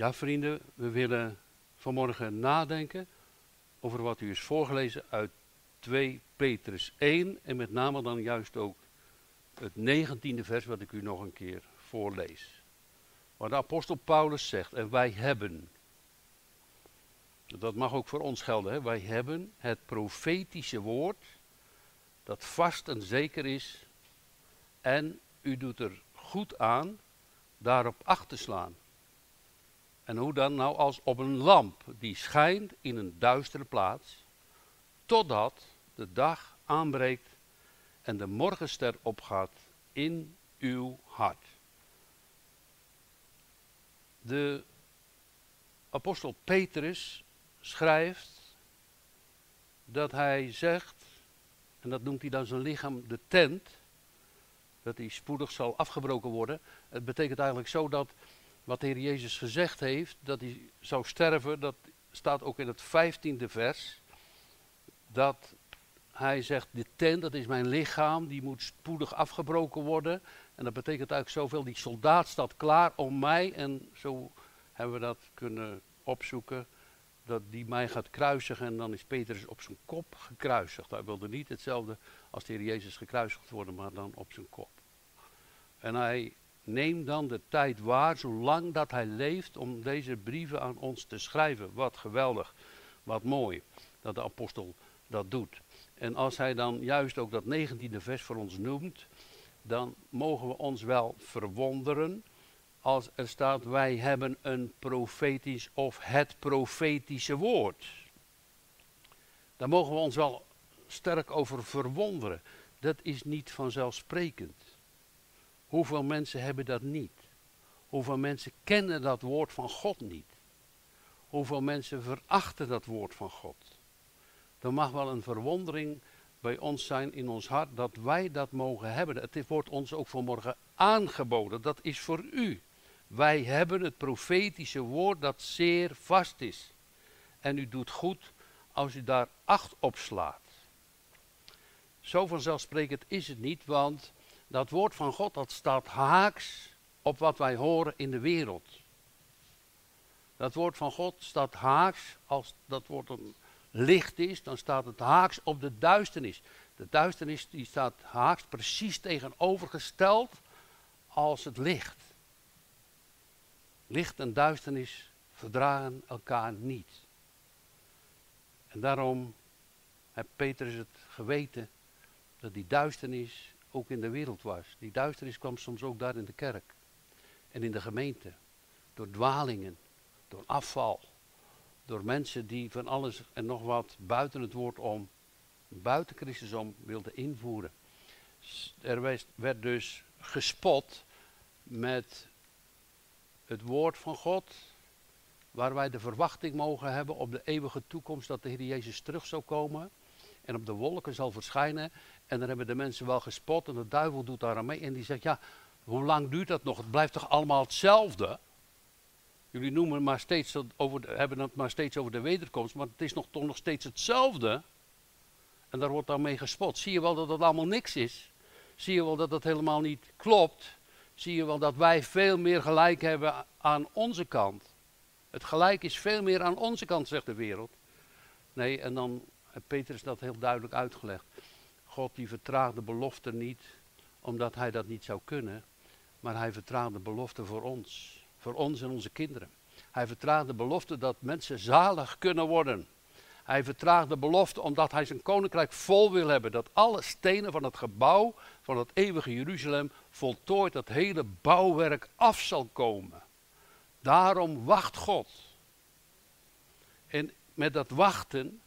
Ja, vrienden, we willen vanmorgen nadenken over wat u is voorgelezen uit 2 Petrus 1 en met name dan juist ook het 19e vers wat ik u nog een keer voorlees. Waar de apostel Paulus zegt, en wij hebben, dat mag ook voor ons gelden, hè? wij hebben het profetische woord dat vast en zeker is en u doet er goed aan daarop acht te slaan. En hoe dan? Nou als op een lamp die schijnt in een duistere plaats, totdat de dag aanbreekt en de morgenster opgaat in uw hart. De apostel Petrus schrijft dat hij zegt, en dat noemt hij dan zijn lichaam de tent, dat die spoedig zal afgebroken worden. Het betekent eigenlijk zo dat wat de Heer Jezus gezegd heeft, dat hij zou sterven, dat staat ook in het vijftiende vers. Dat hij zegt, de tent, dat is mijn lichaam, die moet spoedig afgebroken worden. En dat betekent eigenlijk zoveel, die soldaat staat klaar om mij. En zo hebben we dat kunnen opzoeken, dat die mij gaat kruisigen. En dan is Petrus op zijn kop gekruisigd. Hij wilde niet hetzelfde als de Heer Jezus gekruisigd worden, maar dan op zijn kop. En hij neemt dan de tijd waar, zolang dat hij leeft, om deze brieven aan ons te schrijven. Wat geweldig, wat mooi dat de apostel dat doet. En als hij dan juist ook dat 19e vers voor ons noemt, dan mogen we ons wel verwonderen als er staat wij hebben een profetisch of het profetische woord. Daar mogen we ons wel sterk over verwonderen. Dat is niet vanzelfsprekend. Hoeveel mensen hebben dat niet? Hoeveel mensen kennen dat woord van God niet? Hoeveel mensen verachten dat woord van God? Er mag wel een verwondering bij ons zijn in ons hart dat wij dat mogen hebben. Het wordt ons ook vanmorgen aangeboden. Dat is voor u. Wij hebben het profetische woord dat zeer vast is. En u doet goed als u daar acht op slaat. Zo vanzelfsprekend is het niet, want dat woord van God staat haaks op wat wij horen in de wereld. Dat woord van God staat haaks, als dat woord een licht is, dan staat het haaks op de duisternis. De duisternis die staat haaks precies tegenovergesteld als het licht. Licht en duisternis verdragen elkaar niet. En daarom heeft Petrus het geweten dat die duisternis ook in de wereld was. Die duisternis kwam soms ook daar in de kerk en in de gemeente. Door dwalingen, door afval, door mensen die van alles en nog wat buiten het woord om, buiten Christus om wilden invoeren. Er werd dus gespot met het woord van God, waar wij de verwachting mogen hebben op de eeuwige toekomst dat de Heer Jezus terug zal komen en op de wolken zal verschijnen. En dan hebben de mensen wel gespot en de duivel doet daar aan mee en die zegt, ja, hoe lang duurt dat nog? Het blijft toch allemaal hetzelfde? Jullie noemen maar steeds over, hebben het maar steeds over de wederkomst, maar het is nog, toch nog steeds hetzelfde. En daar wordt dan mee gespot. Zie je wel dat het allemaal niks is? Zie je wel dat het helemaal niet klopt? Zie je wel dat wij veel meer gelijk hebben aan onze kant? Het gelijk is veel meer aan onze kant, zegt de wereld. Nee, en dan heeft Petrus dat heel duidelijk uitgelegd. God die vertraagt de belofte niet omdat hij dat niet zou kunnen, maar hij vertraagt de belofte voor ons. Voor ons en onze kinderen. Hij vertraagt de belofte dat mensen zalig kunnen worden. Hij vertraagt de belofte omdat hij zijn koninkrijk vol wil hebben. Dat alle stenen van het gebouw van het eeuwige Jeruzalem voltooid dat hele bouwwerk af zal komen. Daarom wacht God. En met dat wachten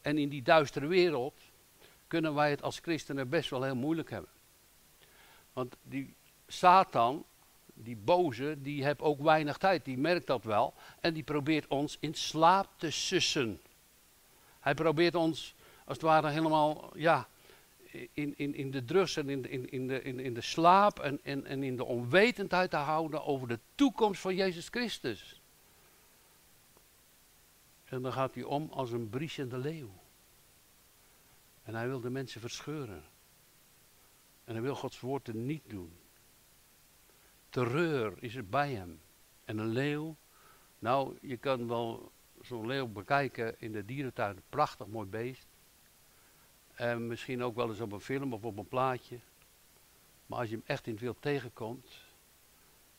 en in die duistere wereld kunnen wij het als christenen best wel heel moeilijk hebben. Want die Satan, die boze, die heeft ook weinig tijd, die merkt dat wel. En die probeert ons in slaap te sussen. Hij probeert ons als het ware helemaal, ja, in, in, in de drugs en in, in, in, de, in, in de slaap en, en, en in de onwetendheid te houden over de toekomst van Jezus Christus. En dan gaat hij om als een briesende leeuw. En hij wil de mensen verscheuren. En hij wil Gods woorden niet doen. Terreur is er bij hem. En een leeuw Nou, je kan wel zo'n leeuw bekijken in de dierentuin. Prachtig mooi beest. En misschien ook wel eens op een film of op een plaatje. Maar als je hem echt in het wild tegenkomt,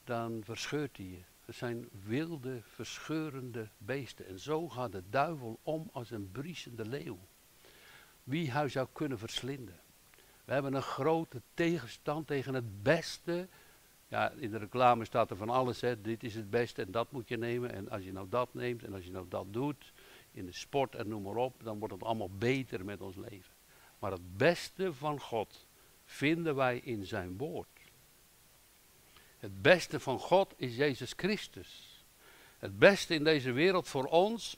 dan verscheurt hij je. Het zijn wilde, verscheurende beesten. En zo gaat de duivel om als een briesende leeuw. Wie hij zou kunnen verslinden. We hebben een grote tegenstand tegen het beste. Ja, in de reclame staat er van alles. Hè. Dit is het beste en dat moet je nemen. En als je nou dat neemt en als je nou dat doet. In de sport en noem maar op. Dan wordt het allemaal beter met ons leven. Maar het beste van God vinden wij in zijn woord. Het beste van God is Jezus Christus. Het beste in deze wereld voor ons,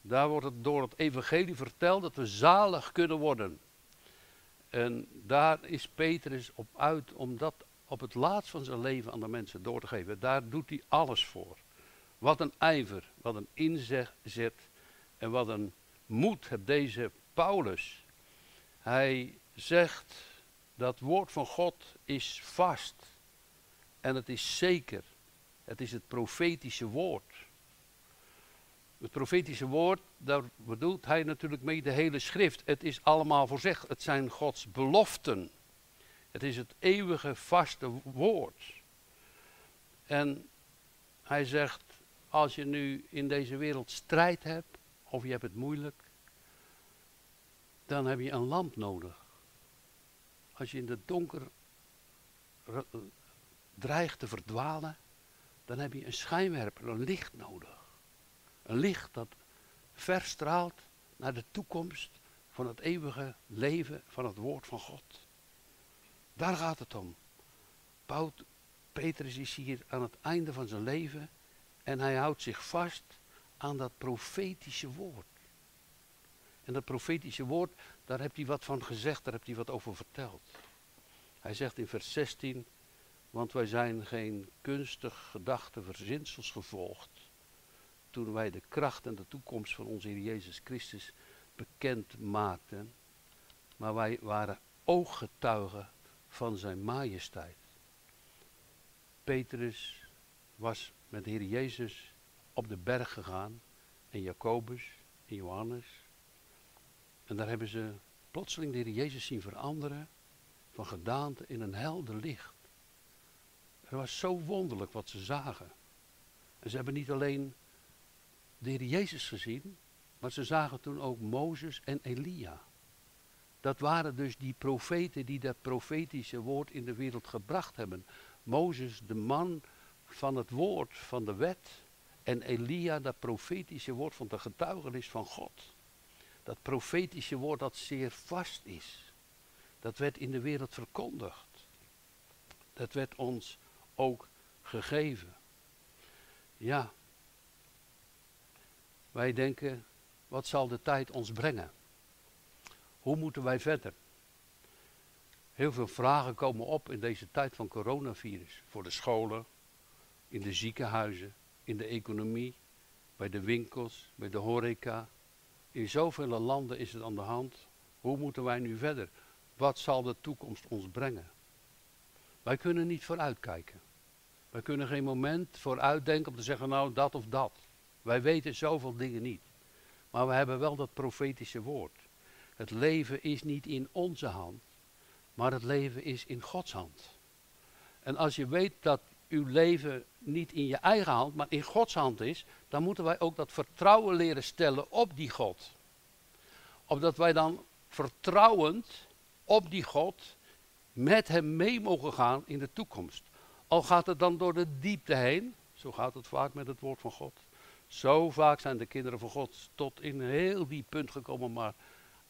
daar wordt het door het evangelie verteld dat we zalig kunnen worden. En daar is Petrus op uit om dat op het laatst van zijn leven aan de mensen door te geven. Daar doet hij alles voor. Wat een ijver, wat een inzet en wat een moed heeft deze Paulus. Hij zegt dat woord van God is vast en het is zeker. Het is het profetische woord. Het profetische woord, daar bedoelt hij natuurlijk mee de hele schrift. Het is allemaal voorzegd. Het zijn Gods beloften. Het is het eeuwige vaste woord. En hij zegt, als je nu in deze wereld strijd hebt, of je hebt het moeilijk, dan heb je een lamp nodig. Als je in het donker dreigt te verdwalen, dan heb je een schijnwerper, een licht nodig. Een licht dat verstraalt naar de toekomst van het eeuwige leven van het woord van God. Daar gaat het om. Paul, Petrus is hier aan het einde van zijn leven en hij houdt zich vast aan dat profetische woord. En dat profetische woord, daar heeft hij wat van gezegd, daar heeft hij wat over verteld. Hij zegt in vers 16, want wij zijn geen kunstig gedachte verzinsels gevolgd. Toen wij de kracht en de toekomst van onze Heer Jezus Christus bekend maakten. Maar wij waren ooggetuigen van zijn majesteit. Petrus was met de Heer Jezus op de berg gegaan. En Jacobus en Johannes. En daar hebben ze plotseling de Heer Jezus zien veranderen. Van gedaante in een helder licht. Het was zo wonderlijk wat ze zagen. En ze hebben niet alleen de Heer Jezus gezien, maar ze zagen toen ook Mozes en Elia. Dat waren dus die profeten die dat profetische woord in de wereld gebracht hebben. Mozes, de man van het woord, van de wet. En Elia, dat profetische woord van de getuigenis van God. Dat profetische woord dat zeer vast is. Dat werd in de wereld verkondigd. Dat werd ons ook gegeven. Ja, wij denken, wat zal de tijd ons brengen? Hoe moeten wij verder? Heel veel vragen komen op in deze tijd van coronavirus. Voor de scholen, in de ziekenhuizen, in de economie, bij de winkels, bij de horeca. In zoveel landen is het aan de hand. Hoe moeten wij nu verder? Wat zal de toekomst ons brengen? Wij kunnen niet vooruitkijken. Wij kunnen geen moment vooruitdenken om te zeggen, nou dat of dat. Wij weten zoveel dingen niet. Maar we hebben wel dat profetische woord. Het leven is niet in onze hand, maar het leven is in Gods hand. En als je weet dat uw leven niet in je eigen hand, maar in Gods hand is, dan moeten wij ook dat vertrouwen leren stellen op die God. Opdat wij dan vertrouwend op die God met Hem mee mogen gaan in de toekomst. Al gaat het dan door de diepte heen, zo gaat het vaak met het woord van God. Zo vaak zijn de kinderen van God tot in heel die punt gekomen, maar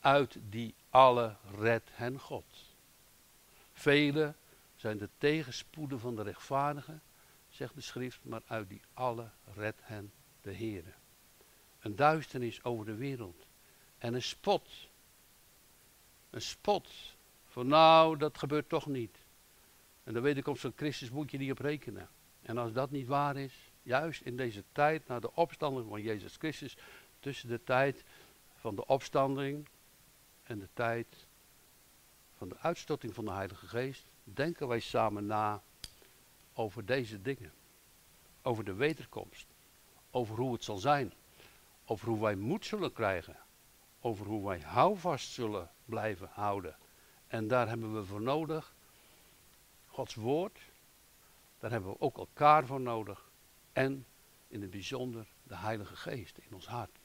uit die alle red hen God. Vele zijn de tegenspoeden van de rechtvaardigen, zegt de schrift, maar uit die alle red hen de Heere. Een duisternis over de wereld en een spot. Een spot van nou, dat gebeurt toch niet. En de wederkomst van Christus moet je niet op rekenen. En als dat niet waar is, juist in deze tijd na de opstanding van Jezus Christus, tussen de tijd van de opstanding en de tijd van de uitstorting van de Heilige Geest, denken wij samen na over deze dingen. Over de wederkomst, over hoe het zal zijn, over hoe wij moed zullen krijgen, over hoe wij houvast zullen blijven houden. En daar hebben we voor nodig Gods woord, daar hebben we ook elkaar voor nodig en in het bijzonder de Heilige Geest in ons hart.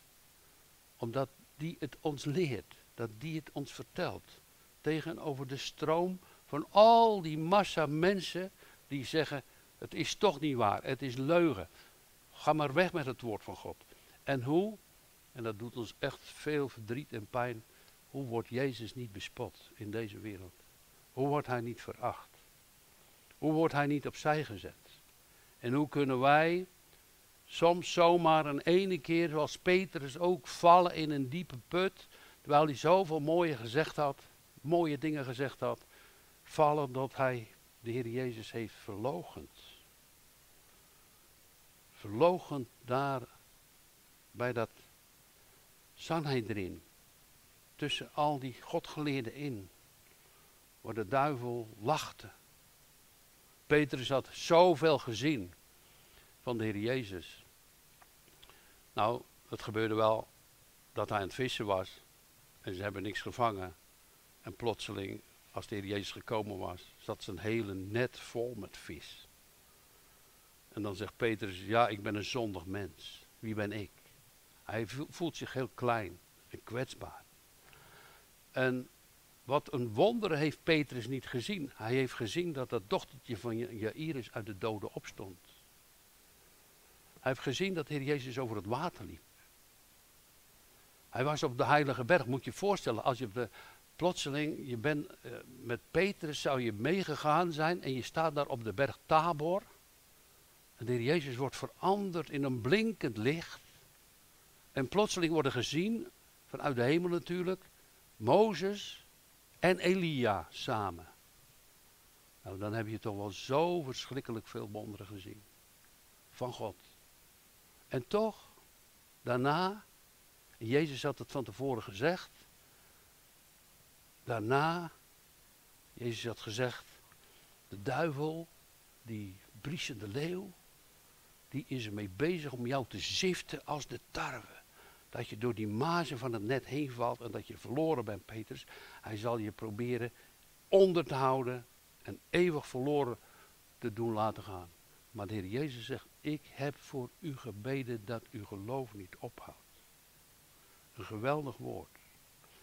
Omdat die het ons leert, dat die het ons vertelt. Tegenover de stroom van al die massa mensen die zeggen, het is toch niet waar, het is leugen. Ga maar weg met het woord van God. En hoe, en dat doet ons echt veel verdriet en pijn, hoe wordt Jezus niet bespot in deze wereld? Hoe wordt hij niet veracht? Hoe wordt hij niet opzij gezet? En hoe kunnen wij soms zomaar een ene keer, zoals Petrus ook, vallen in een diepe put, terwijl hij zoveel mooie gezegd had, mooie dingen gezegd had, vallen dat hij de Heer Jezus heeft verlogend. Verlogend daar bij dat Sanhedrin, tussen al die godgeleerden in, waar de duivel lachte. Petrus had zoveel gezien van de Heer Jezus. Nou, het gebeurde wel dat hij aan het vissen was en ze hebben niks gevangen. En plotseling, als de Heer Jezus gekomen was, zat zijn hele net vol met vis. En dan zegt Petrus, ja, ik ben een zondig mens. Wie ben ik? Hij voelt zich heel klein en kwetsbaar. En wat een wonder heeft Petrus niet gezien. Hij heeft gezien dat dat dochtertje van Jairus uit de doden opstond. Hij heeft gezien dat de Heer Jezus over het water liep. Hij was op de heilige berg, moet je je voorstellen, als je de, plotseling, je bent uh, met Petrus, zou je meegegaan zijn en je staat daar op de berg Tabor. En de Heer Jezus wordt veranderd in een blinkend licht. En plotseling worden gezien, vanuit de hemel natuurlijk, Mozes en Elia samen. Nou, dan heb je toch wel zo verschrikkelijk veel wonderen gezien. Van God. En toch, daarna, Jezus had het van tevoren gezegd. Daarna, Jezus had gezegd, de duivel, die briesende leeuw, die is ermee bezig om jou te ziften als de tarwe. Dat je door die mazen van het net heen valt en dat je verloren bent, Peters. Hij zal je proberen onder te houden en eeuwig verloren te doen laten gaan. Maar de Heer Jezus zegt, ik heb voor u gebeden dat uw geloof niet ophoudt. Een geweldig woord.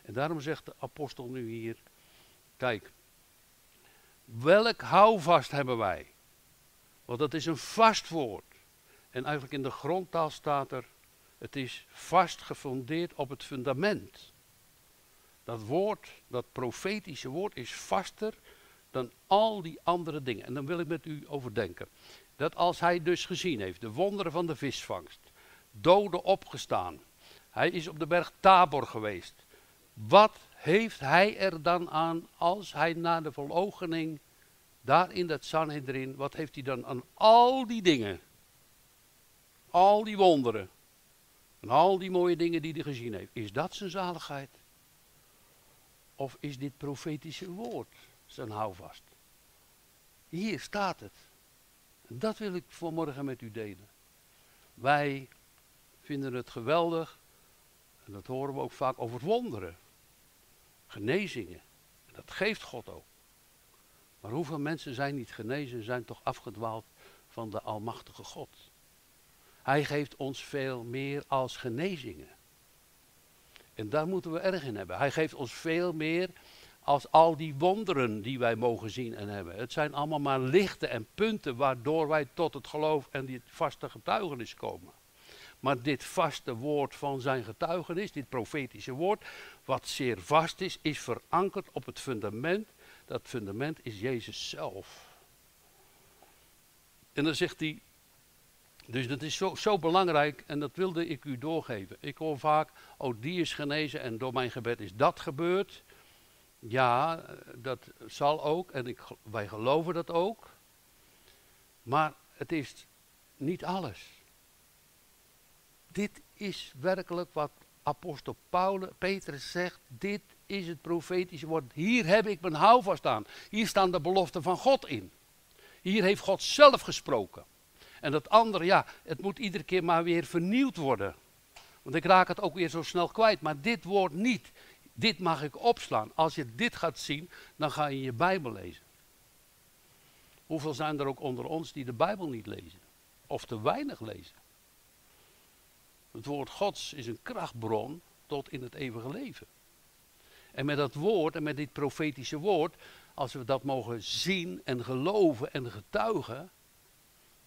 En daarom zegt de apostel nu hier, kijk, welk houvast hebben wij? Want dat is een vast woord. En eigenlijk in de grondtaal staat er, het is vast gefundeerd op het fundament. Dat woord, dat profetische woord is vaster dan al die andere dingen. En dan wil ik met u overdenken. Dat als hij dus gezien heeft, de wonderen van de visvangst, doden opgestaan, hij is op de berg Tabor geweest. Wat heeft hij er dan aan als hij na de verloochening daar in dat Sanhedrin, wat heeft hij dan aan al die dingen? Al die wonderen. En al die mooie dingen die hij gezien heeft. Is dat zijn zaligheid? Of is dit profetische woord zijn houvast? Hier staat het. En dat wil ik vanmorgen met u delen. Wij vinden het geweldig, en dat horen we ook vaak over wonderen, genezingen. En dat geeft God ook. Maar hoeveel mensen zijn niet genezen, zijn toch afgedwaald van de Almachtige God? Hij geeft ons veel meer als genezingen. En daar moeten we erg in hebben. Hij geeft ons veel meer als al die wonderen die wij mogen zien en hebben. Het zijn allemaal maar lichten en punten waardoor wij tot het geloof en dit vaste getuigenis komen. Maar dit vaste woord van zijn getuigenis, dit profetische woord, wat zeer vast is, is verankerd op het fundament. Dat fundament is Jezus zelf. En dan zegt hij, dus dat is zo, zo belangrijk en dat wilde ik u doorgeven. Ik hoor vaak, oh die is genezen en door mijn gebed is dat gebeurd. Ja, dat zal ook en ik, wij geloven dat ook. Maar het is niet alles. Dit is werkelijk wat apostel Paulus, Petrus zegt. Dit is het profetische woord. Hier heb ik mijn houvast aan. Hier staan de beloften van God in. Hier heeft God zelf gesproken. En dat andere, ja, het moet iedere keer maar weer vernieuwd worden. Want ik raak het ook weer zo snel kwijt. Maar dit woord niet. Dit mag ik opslaan. Als je dit gaat zien, dan ga je je Bijbel lezen. Hoeveel zijn er ook onder ons die de Bijbel niet lezen? Of te weinig lezen? Het woord Gods is een krachtbron tot in het eeuwige leven. En met dat woord en met dit profetische woord, als we dat mogen zien en geloven en getuigen,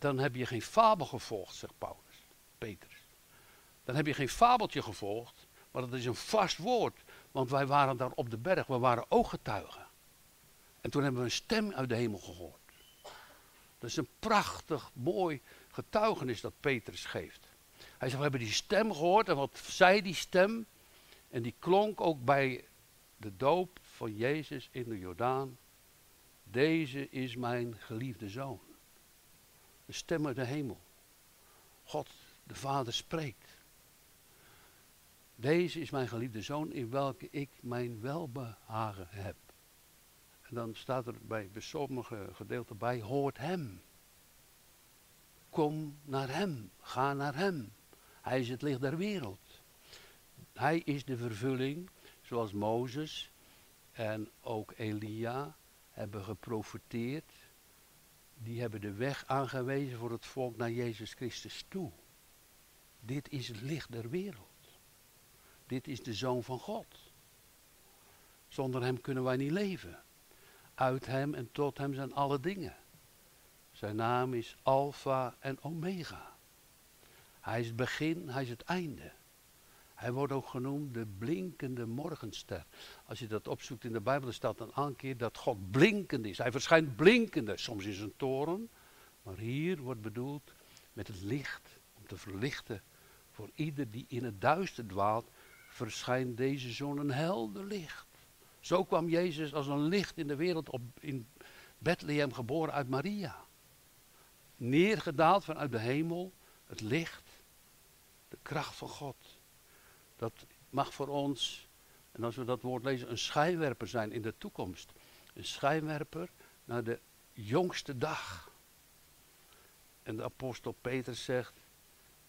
dan heb je geen fabel gevolgd, zegt Paulus, Petrus. Dan heb je geen fabeltje gevolgd, maar dat is een vast woord. Want wij waren daar op de berg, we waren ooggetuigen. En toen hebben we een stem uit de hemel gehoord. Dat is een prachtig, mooi getuigenis dat Petrus geeft. Hij zegt, we hebben die stem gehoord en wat zei die stem? En die klonk ook bij de doop van Jezus in de Jordaan. Deze is mijn geliefde zoon. De stem uit de hemel. God, de Vader spreekt. Deze is mijn geliefde zoon in welke ik mijn welbehagen heb. En dan staat er bij, bij sommige gedeelten bij, hoort hem. Kom naar hem, ga naar hem. Hij is het licht der wereld. Hij is de vervulling, zoals Mozes en ook Elia hebben geprofiteerd. Die hebben de weg aangewezen voor het volk naar Jezus Christus toe. Dit is het licht der wereld. Dit is de Zoon van God. Zonder Hem kunnen wij niet leven. Uit Hem en tot Hem zijn alle dingen. Zijn naam is Alpha en Omega. Hij is het begin, hij is het einde. Hij wordt ook genoemd de blinkende morgenster. Als je dat opzoekt in de Bijbel, dan staat een aantal keer dat God blinkend is. Hij verschijnt blinkende, soms in zijn toren. Maar hier wordt bedoeld met het licht, om te verlichten voor ieder die in het duister dwaalt, verschijnt deze zon een helder licht. Zo kwam Jezus als een licht in de wereld op, in Bethlehem geboren uit Maria. Neergedaald vanuit de hemel, het licht, de kracht van God. Dat mag voor ons, en als we dat woord lezen, een schijnwerper zijn in de toekomst. Een schijnwerper naar de jongste dag. En de apostel Peter zegt,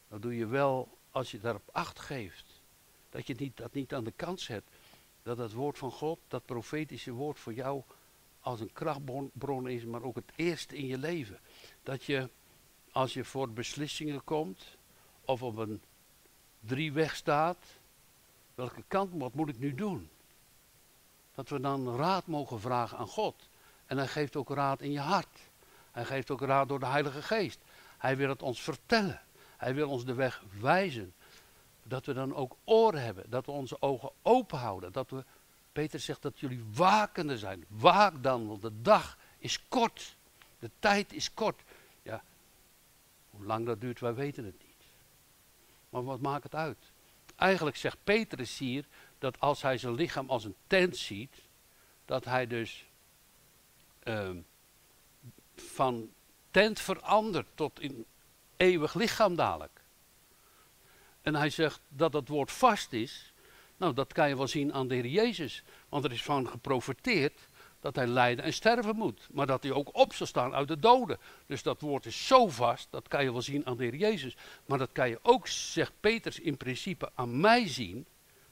dat doe je wel als je daarop acht geeft. Dat je niet, dat niet aan de kant zet. Dat het woord van God, dat profetische woord voor jou als een krachtbron is, maar ook het eerste in je leven. Dat je, als je voor beslissingen komt, of op een drieweg staat, welke kant, wat moet ik nu doen? Dat we dan raad mogen vragen aan God. En hij geeft ook raad in je hart. Hij geeft ook raad door de Heilige Geest. Hij wil het ons vertellen. Hij wil ons de weg wijzen. Dat we dan ook oren hebben. Dat we onze ogen open houden. Dat we, Peter zegt dat jullie wakende zijn. Waak dan, want de dag is kort. De tijd is kort. Ja, hoe lang dat duurt, wij weten het niet. Maar wat maakt het uit? Eigenlijk zegt Petrus hier dat als hij zijn lichaam als een tent ziet, dat hij dus uh, van tent verandert tot in eeuwig lichaam dadelijk. En hij zegt dat het woord vast is. Nou, dat kan je wel zien aan de Heer Jezus. Want er is van geprofiteerd dat hij lijden en sterven moet. Maar dat hij ook op zal staan uit de doden. Dus dat woord is zo vast, dat kan je wel zien aan de Heer Jezus. Maar dat kan je ook, zegt Peters, in principe aan mij zien.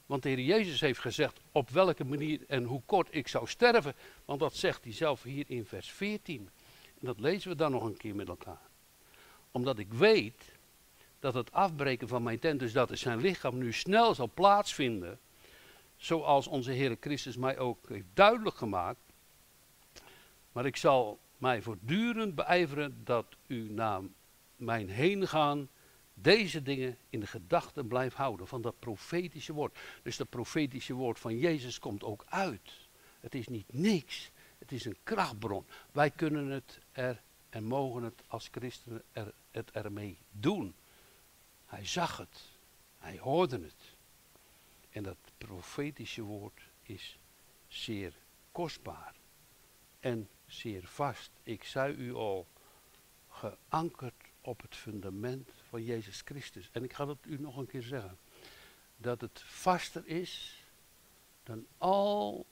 Want de Heer Jezus heeft gezegd op welke manier en hoe kort ik zou sterven. Want dat zegt hij zelf hier in vers 14. En dat lezen we dan nog een keer met elkaar. Omdat ik weet dat het afbreken van mijn tent, dus dat is zijn lichaam, nu snel zal plaatsvinden. Zoals onze Heer Christus mij ook heeft duidelijk gemaakt. Maar ik zal mij voortdurend beijveren dat u na mijn heen gaan deze dingen in de gedachten blijft houden van dat profetische woord. Dus dat profetische woord van Jezus komt ook uit. Het is niet niks. Het is een krachtbron. Wij kunnen het er en mogen het als christenen er, het ermee doen. Hij zag het. Hij hoorde het. En dat profetische woord is zeer kostbaar. En zeer vast. Ik zei u al, geankerd op het fundament van Jezus Christus. En ik ga het u nog een keer zeggen. Dat het vaster is dan al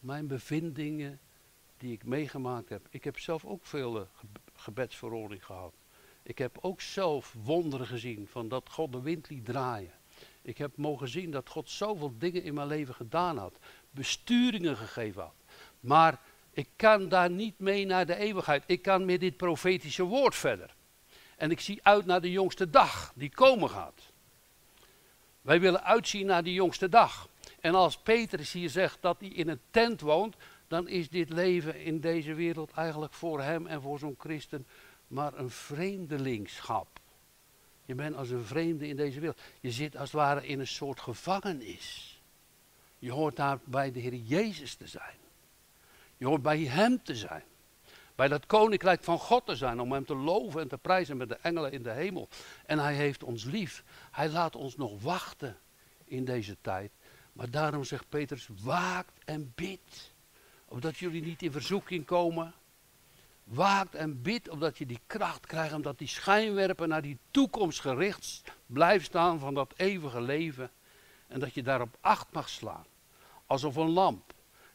mijn bevindingen die ik meegemaakt heb. Ik heb zelf ook veel uh, gebedsverordening gehad. Ik heb ook zelf wonderen gezien van dat God de wind liet draaien. Ik heb mogen zien dat God zoveel dingen in mijn leven gedaan had. Besturingen gegeven had. Maar ik kan daar niet mee naar de eeuwigheid. Ik kan met dit profetische woord verder. En ik zie uit naar de jongste dag die komen gaat. Wij willen uitzien naar die jongste dag. En als Petrus hier zegt dat hij in een tent woont, dan is dit leven in deze wereld eigenlijk voor hem en voor zo'n christen maar een vreemdelingschap. Je bent als een vreemde in deze wereld. Je zit als het ware in een soort gevangenis. Je hoort daar bij de Heer Jezus te zijn. Je hoort bij Hem te zijn. Bij dat koninkrijk van God te zijn. Om Hem te loven en te prijzen met de engelen in de hemel. En Hij heeft ons lief. Hij laat ons nog wachten in deze tijd. Maar daarom zegt Petrus, waakt en bid. Opdat jullie niet in verzoeking komen. Waakt en bid opdat je die kracht krijgt, omdat die schijnwerpen naar die toekomst gericht blijft staan van dat eeuwige leven. En dat je daarop acht mag slaan. Alsof een lamp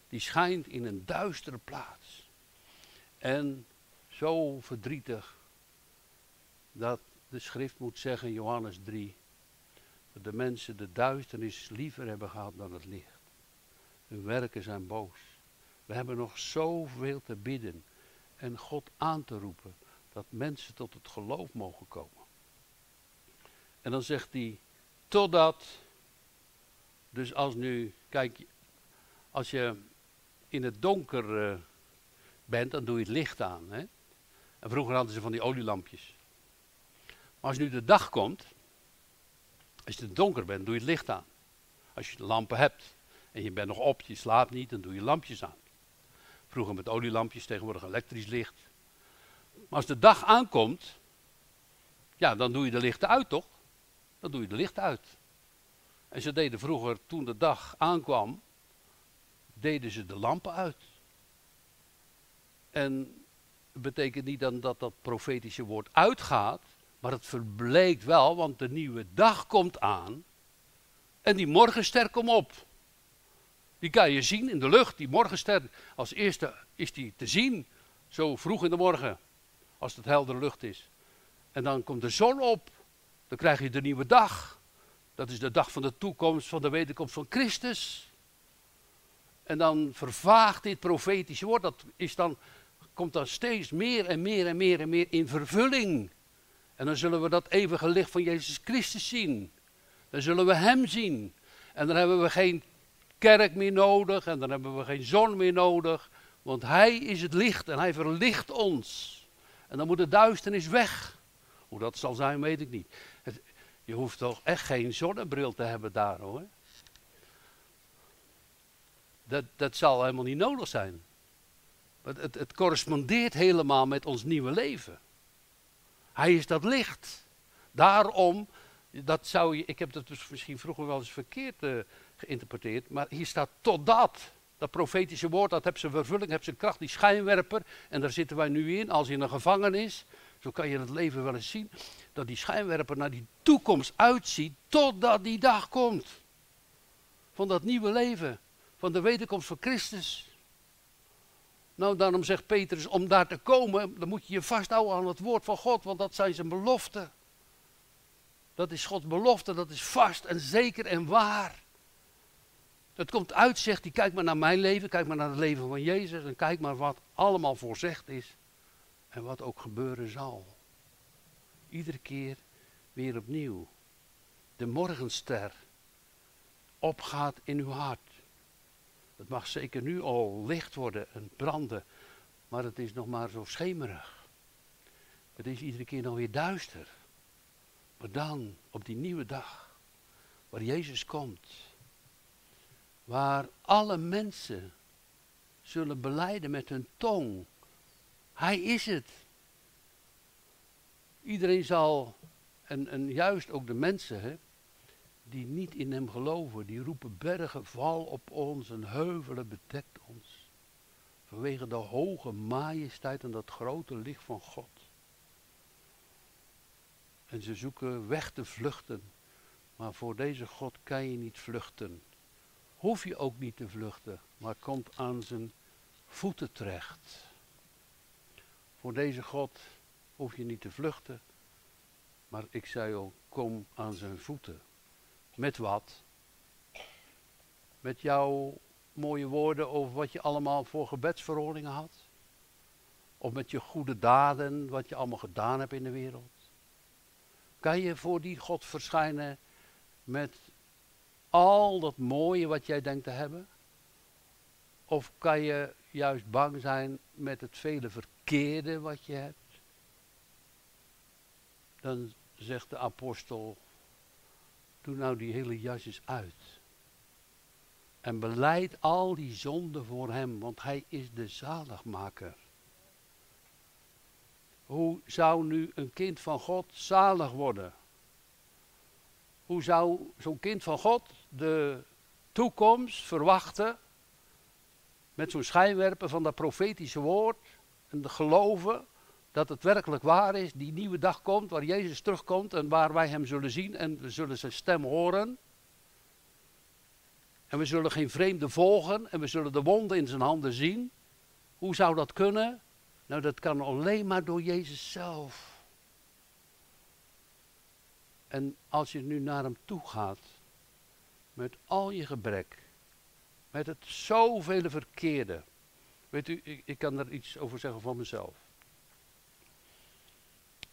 die schijnt in een duistere plaats. En zo verdrietig dat de schrift moet zeggen, Johannes 3, dat de mensen de duisternis liever hebben gehad dan het licht. Hun werken zijn boos. We hebben nog zoveel te bidden en God aan te roepen dat mensen tot het geloof mogen komen. En dan zegt hij, totdat, dus als nu, kijk, als je in het donker uh, bent, dan doe je het licht aan. Hè? En vroeger hadden ze van die olielampjes. Maar als nu de dag komt, als je het donker bent, doe je het licht aan. Als je de lampen hebt en je bent nog op, je slaapt niet, dan doe je lampjes aan. Vroeger met olielampjes, tegenwoordig elektrisch licht. Maar als de dag aankomt, ja, dan doe je de lichten uit, toch? Dan doe je de lichten uit. En ze deden vroeger, toen de dag aankwam, deden ze de lampen uit. En het betekent niet dan dat dat profetische woord uitgaat, maar het verbleekt wel, want de nieuwe dag komt aan. En die morgenster komt op. Die kan je zien in de lucht, die morgenster. Als eerste is die te zien, zo vroeg in de morgen, als het heldere lucht is. En dan komt de zon op, dan krijg je de nieuwe dag. Dat is de dag van de toekomst, van de wederkomst van Christus. En dan vervaagt dit profetische woord, dat is dan, komt dan steeds meer en meer en meer en meer in vervulling. En dan zullen we dat eeuwige licht van Jezus Christus zien. Dan zullen we Hem zien. En dan hebben we geen kerk meer nodig en dan hebben we geen zon meer nodig. Want Hij is het licht en Hij verlicht ons. En dan moet de duisternis weg. Hoe dat zal zijn, weet ik niet. je hoeft toch echt geen zonnebril te hebben daar hoor. Dat, dat zal helemaal niet nodig zijn. Het, het, het correspondeert helemaal met ons nieuwe leven. Hij is dat licht. Daarom, dat zou je, ik heb dat dus misschien vroeger wel eens verkeerd uh, geïnterpreteerd, maar hier staat totdat. Dat profetische woord, dat heeft zijn vervulling, heeft zijn kracht, die schijnwerper. En daar zitten wij nu in, als in een gevangenis. Zo kan je het leven wel eens zien. Dat die schijnwerper naar die toekomst uitziet, totdat die dag komt. Van dat nieuwe leven, van de wederkomst van Christus. Nou, daarom zegt Petrus, om daar te komen, dan moet je je vasthouden aan het woord van God, want dat zijn zijn beloften. Dat is Gods belofte, dat is vast en zeker en waar. Het komt uit, zegt hij, kijk maar naar mijn leven, kijk maar naar het leven van Jezus en kijk maar wat allemaal voorzegd is en wat ook gebeuren zal. Iedere keer weer opnieuw. De morgenster opgaat in uw hart. Het mag zeker nu al licht worden en branden, maar het is nog maar zo schemerig. Het is iedere keer nog weer duister. Maar dan, op die nieuwe dag, waar Jezus komt, waar alle mensen zullen beleiden met hun tong. Hij is het. Iedereen zal, en, en juist ook de mensen hè, die niet in hem geloven, die roepen bergen, val op ons en heuvelen bedekt ons. Vanwege de hoge majesteit en dat grote licht van God. En ze zoeken weg te vluchten. Maar voor deze God kan je niet vluchten hoef je ook niet te vluchten, maar komt aan zijn voeten terecht. Voor deze God hoef je niet te vluchten, Maar ik zei ook, kom aan zijn voeten. Met wat? Met jouw mooie woorden over wat je allemaal voor gebedsverhoringen had? Of met je goede daden, wat je allemaal gedaan hebt in de wereld? Kan je voor die God verschijnen met al dat mooie wat jij denkt te hebben? Of kan je juist bang zijn met het vele verkeerde wat je hebt? Dan zegt de apostel, doe nou die hele jasjes uit. En beleid al die zonden voor hem, want hij is de zaligmaker. Hoe zou nu een kind van God zalig worden? Hoe zou zo'n kind van God de toekomst verwachten met zo'n schijnwerper van dat profetische woord en de geloven dat het werkelijk waar is, die nieuwe dag komt waar Jezus terugkomt en waar wij hem zullen zien en we zullen zijn stem horen. En we zullen geen vreemde volgen en we zullen de wonden in zijn handen zien. Hoe zou dat kunnen? Nou, dat kan alleen maar door Jezus zelf. En als je nu naar hem toe gaat, met al je gebrek, met het zoveel verkeerde. Weet u, ik, ik kan er iets over zeggen van mezelf.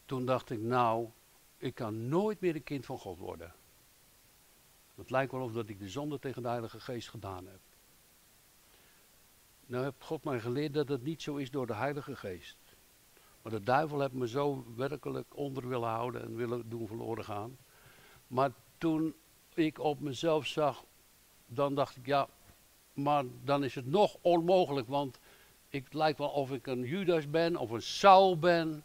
Toen dacht ik, nou, ik kan nooit meer een kind van God worden. Het lijkt wel of dat ik de zonde tegen de Heilige Geest gedaan heb. Nou heeft God mij geleerd dat het niet zo is door de Heilige Geest. Maar de duivel heeft me zo werkelijk onder willen houden en willen doen verloren gaan. Maar toen ik op mezelf zag, dan dacht ik, ja, maar dan is het nog onmogelijk, want ik, lijkt wel of ik een Judas ben of een Saul ben.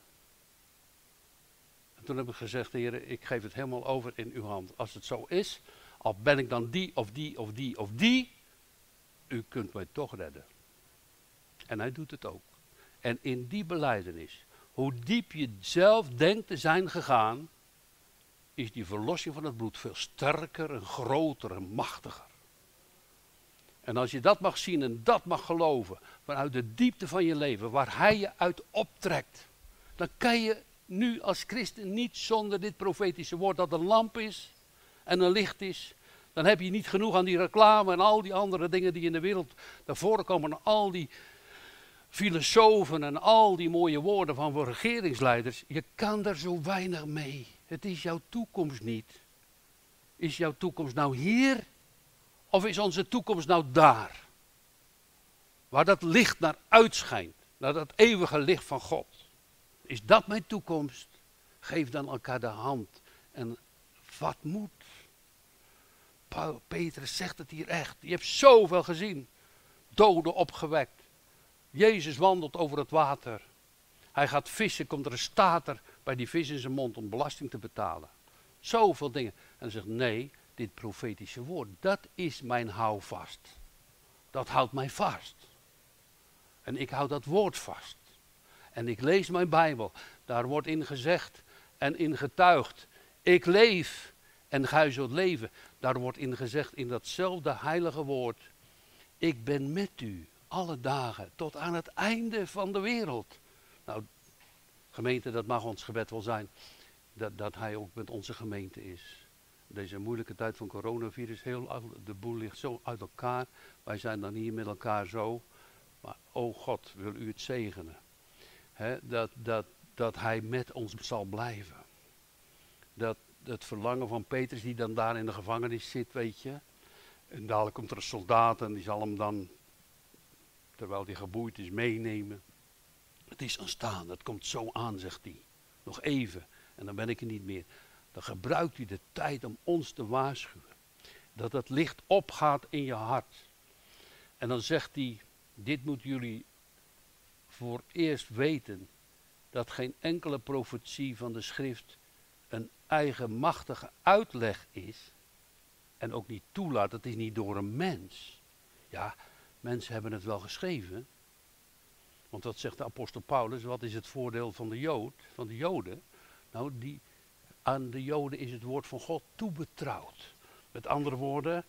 En toen heb ik gezegd, heer, ik geef het helemaal over in uw hand. Als het zo is, al ben ik dan die of die of die of die, u kunt mij toch redden. En hij doet het ook. En in die beleidenis, hoe diep je zelf denkt te zijn gegaan, is die verlossing van het bloed veel sterker en groter en machtiger. En als je dat mag zien en dat mag geloven, vanuit de diepte van je leven, waar hij je uit optrekt, dan kan je nu als christen niet zonder dit profetische woord dat een lamp is en een licht is. Dan heb je niet genoeg aan die reclame en al die andere dingen die in de wereld daarvoor komen. al die filosofen en al die mooie woorden van regeringsleiders. Je kan daar zo weinig mee. Het is jouw toekomst niet. Is jouw toekomst nou hier? Of is onze toekomst nou daar? Waar dat licht naar uitschijnt. Naar dat eeuwige licht van God. Is dat mijn toekomst? Geef dan elkaar de hand. En wat moet? Petrus zegt het hier echt. Je hebt zoveel gezien. Doden opgewekt. Jezus wandelt over het water. Hij gaat vissen, komt er een stater bij die vis in zijn mond om belasting te betalen. Zoveel dingen. En hij zegt, nee, dit profetische woord, dat is mijn houvast. Dat houdt mij vast. En ik hou dat woord vast. En ik lees mijn Bijbel. Daar wordt in gezegd en in getuigd. Ik leef en gij zult leven. Daar wordt in gezegd in datzelfde heilige woord. Ik ben met u alle dagen tot aan het einde van de wereld. Nou, gemeente, dat mag ons gebed wel zijn. Dat, dat hij ook met onze gemeente is. Deze moeilijke tijd van coronavirus, heel, de boel ligt zo uit elkaar. Wij zijn dan hier met elkaar zo. Maar, oh God, wil u het zegenen. Dat, dat, dat hij met ons zal blijven. Dat het verlangen van Petrus, die dan daar in de gevangenis zit, weet je. En dadelijk komt er een soldaat en die zal hem dan terwijl hij geboeid is, meenemen. Het is ontstaan, het komt zo aan, zegt hij. Nog even, en dan ben ik er niet meer. Dan gebruikt u de tijd om ons te waarschuwen. Dat het licht opgaat in je hart. En dan zegt hij, dit moeten jullie voor eerst weten. Dat geen enkele profetie van de schrift een eigenmachtige uitleg is. En ook niet toelaat, het is niet door een mens. Ja, Mensen hebben het wel geschreven. Want wat zegt de apostel Paulus? Wat is het voordeel van de Jood, van de Joden? Nou, die, aan de Joden is het woord van God toebetrouwd. Met andere woorden,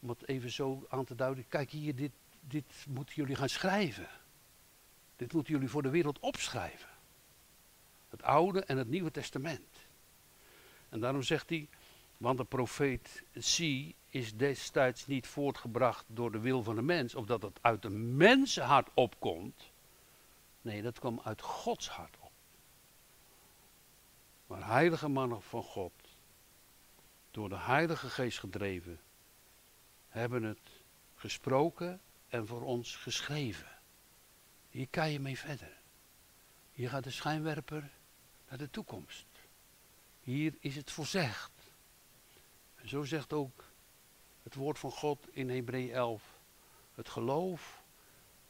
om het even zo aan te duiden. Kijk hier, dit, dit moeten jullie gaan schrijven. Dit moeten jullie voor de wereld opschrijven. Het Oude en het Nieuwe Testament. En daarom zegt hij, want de profeet zie is destijds niet voortgebracht door de wil van de mens, of dat het uit de mensenhart opkomt. Nee, dat kwam uit Gods hart op. Maar heilige mannen van God, door de Heilige Geest gedreven, hebben het gesproken en voor ons geschreven. Hier kan je mee verder. Hier gaat de schijnwerper naar de toekomst. Hier is het voorzegd. En zo zegt ook het woord van God in Hebreeën 11. Het geloof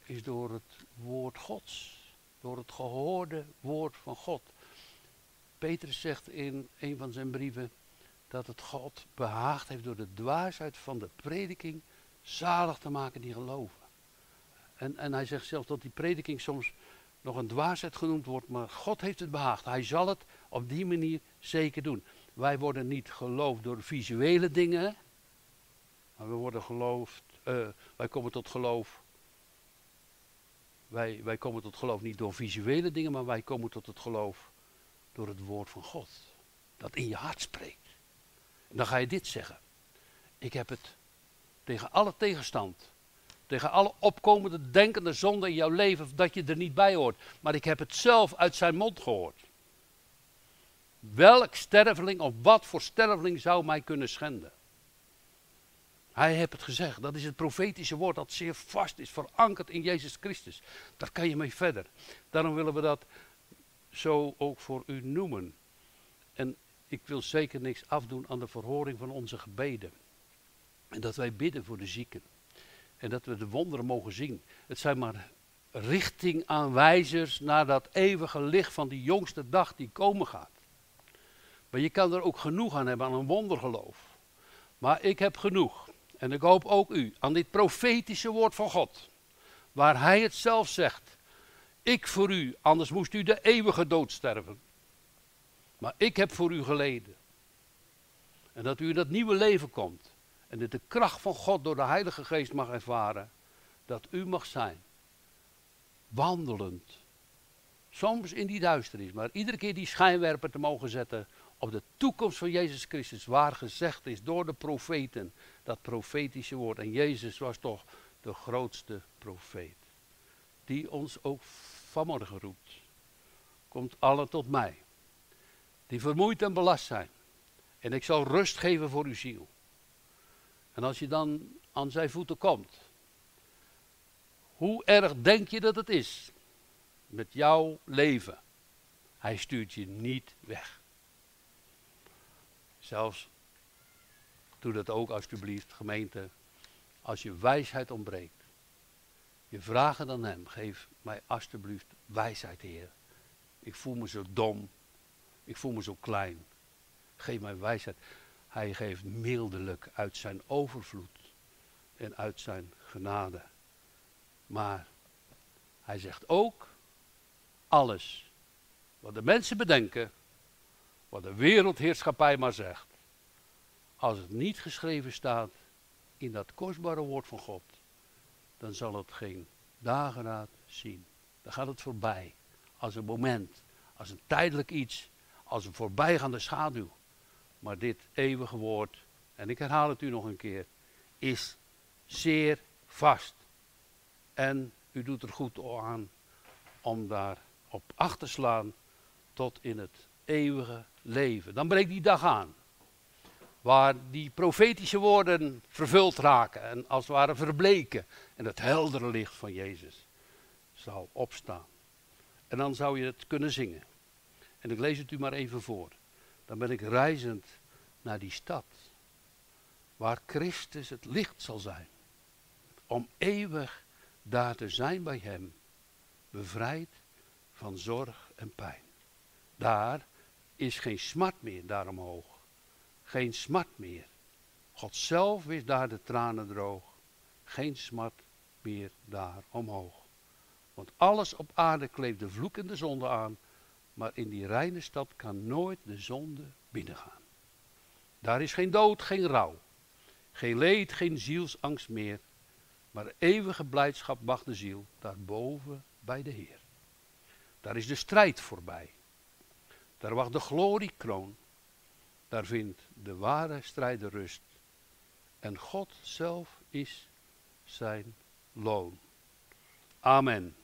is door het woord Gods. Door het gehoorde woord van God. Petrus zegt in een van zijn brieven dat het God behaagd heeft door de dwaasheid van de prediking zalig te maken die geloven. En, en hij zegt zelfs dat die prediking soms nog een dwaasheid genoemd wordt, maar God heeft het behaagd. Hij zal het op die manier zeker doen. Wij worden niet geloofd door visuele dingen, maar we worden geloofd, uh, wij komen tot geloof. Wij, wij komen tot geloof niet door visuele dingen, maar wij komen tot het geloof door het woord van God. Dat in je hart spreekt. En dan ga je dit zeggen. Ik heb het tegen alle tegenstand. Tegen alle opkomende denkende zonden in jouw leven dat je er niet bij hoort. Maar ik heb het zelf uit zijn mond gehoord. Welk sterveling of wat voor sterveling zou mij kunnen schenden? Hij heeft het gezegd. Dat is het profetische woord dat zeer vast is, verankerd in Jezus Christus. Daar kan je mee verder. Daarom willen we dat zo ook voor u noemen. En ik wil zeker niks afdoen aan de verhoring van onze gebeden. En dat wij bidden voor de zieken. En dat we de wonderen mogen zien. Het zijn maar richtingaanwijzers naar dat eeuwige licht van die jongste dag die komen gaat. Maar je kan er ook genoeg aan hebben aan een wondergeloof. Maar ik heb genoeg. En ik hoop ook u aan dit profetische woord van God. Waar hij het zelf zegt. Ik voor u, anders moest u de eeuwige dood sterven. Maar ik heb voor u geleden. En dat u in dat nieuwe leven komt. En dat de kracht van God door de Heilige Geest mag ervaren. Dat u mag zijn. Wandelend. Soms in die duisternis, maar iedere keer die schijnwerper te mogen zetten op de toekomst van Jezus Christus. Waar gezegd is door de profeten, dat profetische woord. En Jezus was toch de grootste profeet. Die ons ook vanmorgen roept. Komt alle tot mij. Die vermoeid en belast zijn. En ik zal rust geven voor uw ziel. En als je dan aan zijn voeten komt, hoe erg denk je dat het is met jouw leven? Hij stuurt je niet weg. Zelfs, doe dat ook alsjeblieft, gemeente, als je wijsheid ontbreekt. Je vraagt aan hem, geef mij alsjeblieft wijsheid, Heer. Ik voel me zo dom, ik voel me zo klein. Geef mij wijsheid. Hij geeft mildelijk uit zijn overvloed en uit zijn genade. Maar hij zegt ook alles wat de mensen bedenken, wat de wereldheerschappij maar zegt. Als het niet geschreven staat in dat kostbare woord van God, dan zal het geen dageraad zien. Dan gaat het voorbij. Als een moment, als een tijdelijk iets, als een voorbijgaande schaduw. Maar dit eeuwige woord, en ik herhaal het u nog een keer, is zeer vast. En u doet er goed aan om daar op acht te slaan tot in het eeuwige leven. Dan breekt die dag aan. Waar die profetische woorden vervuld raken en als het ware verbleken. En het heldere licht van Jezus zal opstaan. En dan zou je het kunnen zingen. En ik lees het u maar even voor. Dan ben ik reizend naar die stad. Waar Christus het licht zal zijn. Om eeuwig daar te zijn bij Hem. Bevrijd van zorg en pijn. Daar is geen smart meer daar omhoog. Geen smart meer. God zelf is daar de tranen droog. Geen smart meer daar omhoog. Want alles op aarde kleeft de vloek en de zonde aan. Maar in die reine stad kan nooit de zonde binnengaan. Daar is geen dood, geen rouw. Geen leed, geen zielsangst meer. Maar eeuwige blijdschap wacht de ziel daarboven bij de Heer. Daar is de strijd voorbij. Daar wacht de gloriekroon. daar vindt de ware strijder rust. En God zelf is zijn loon. Amen.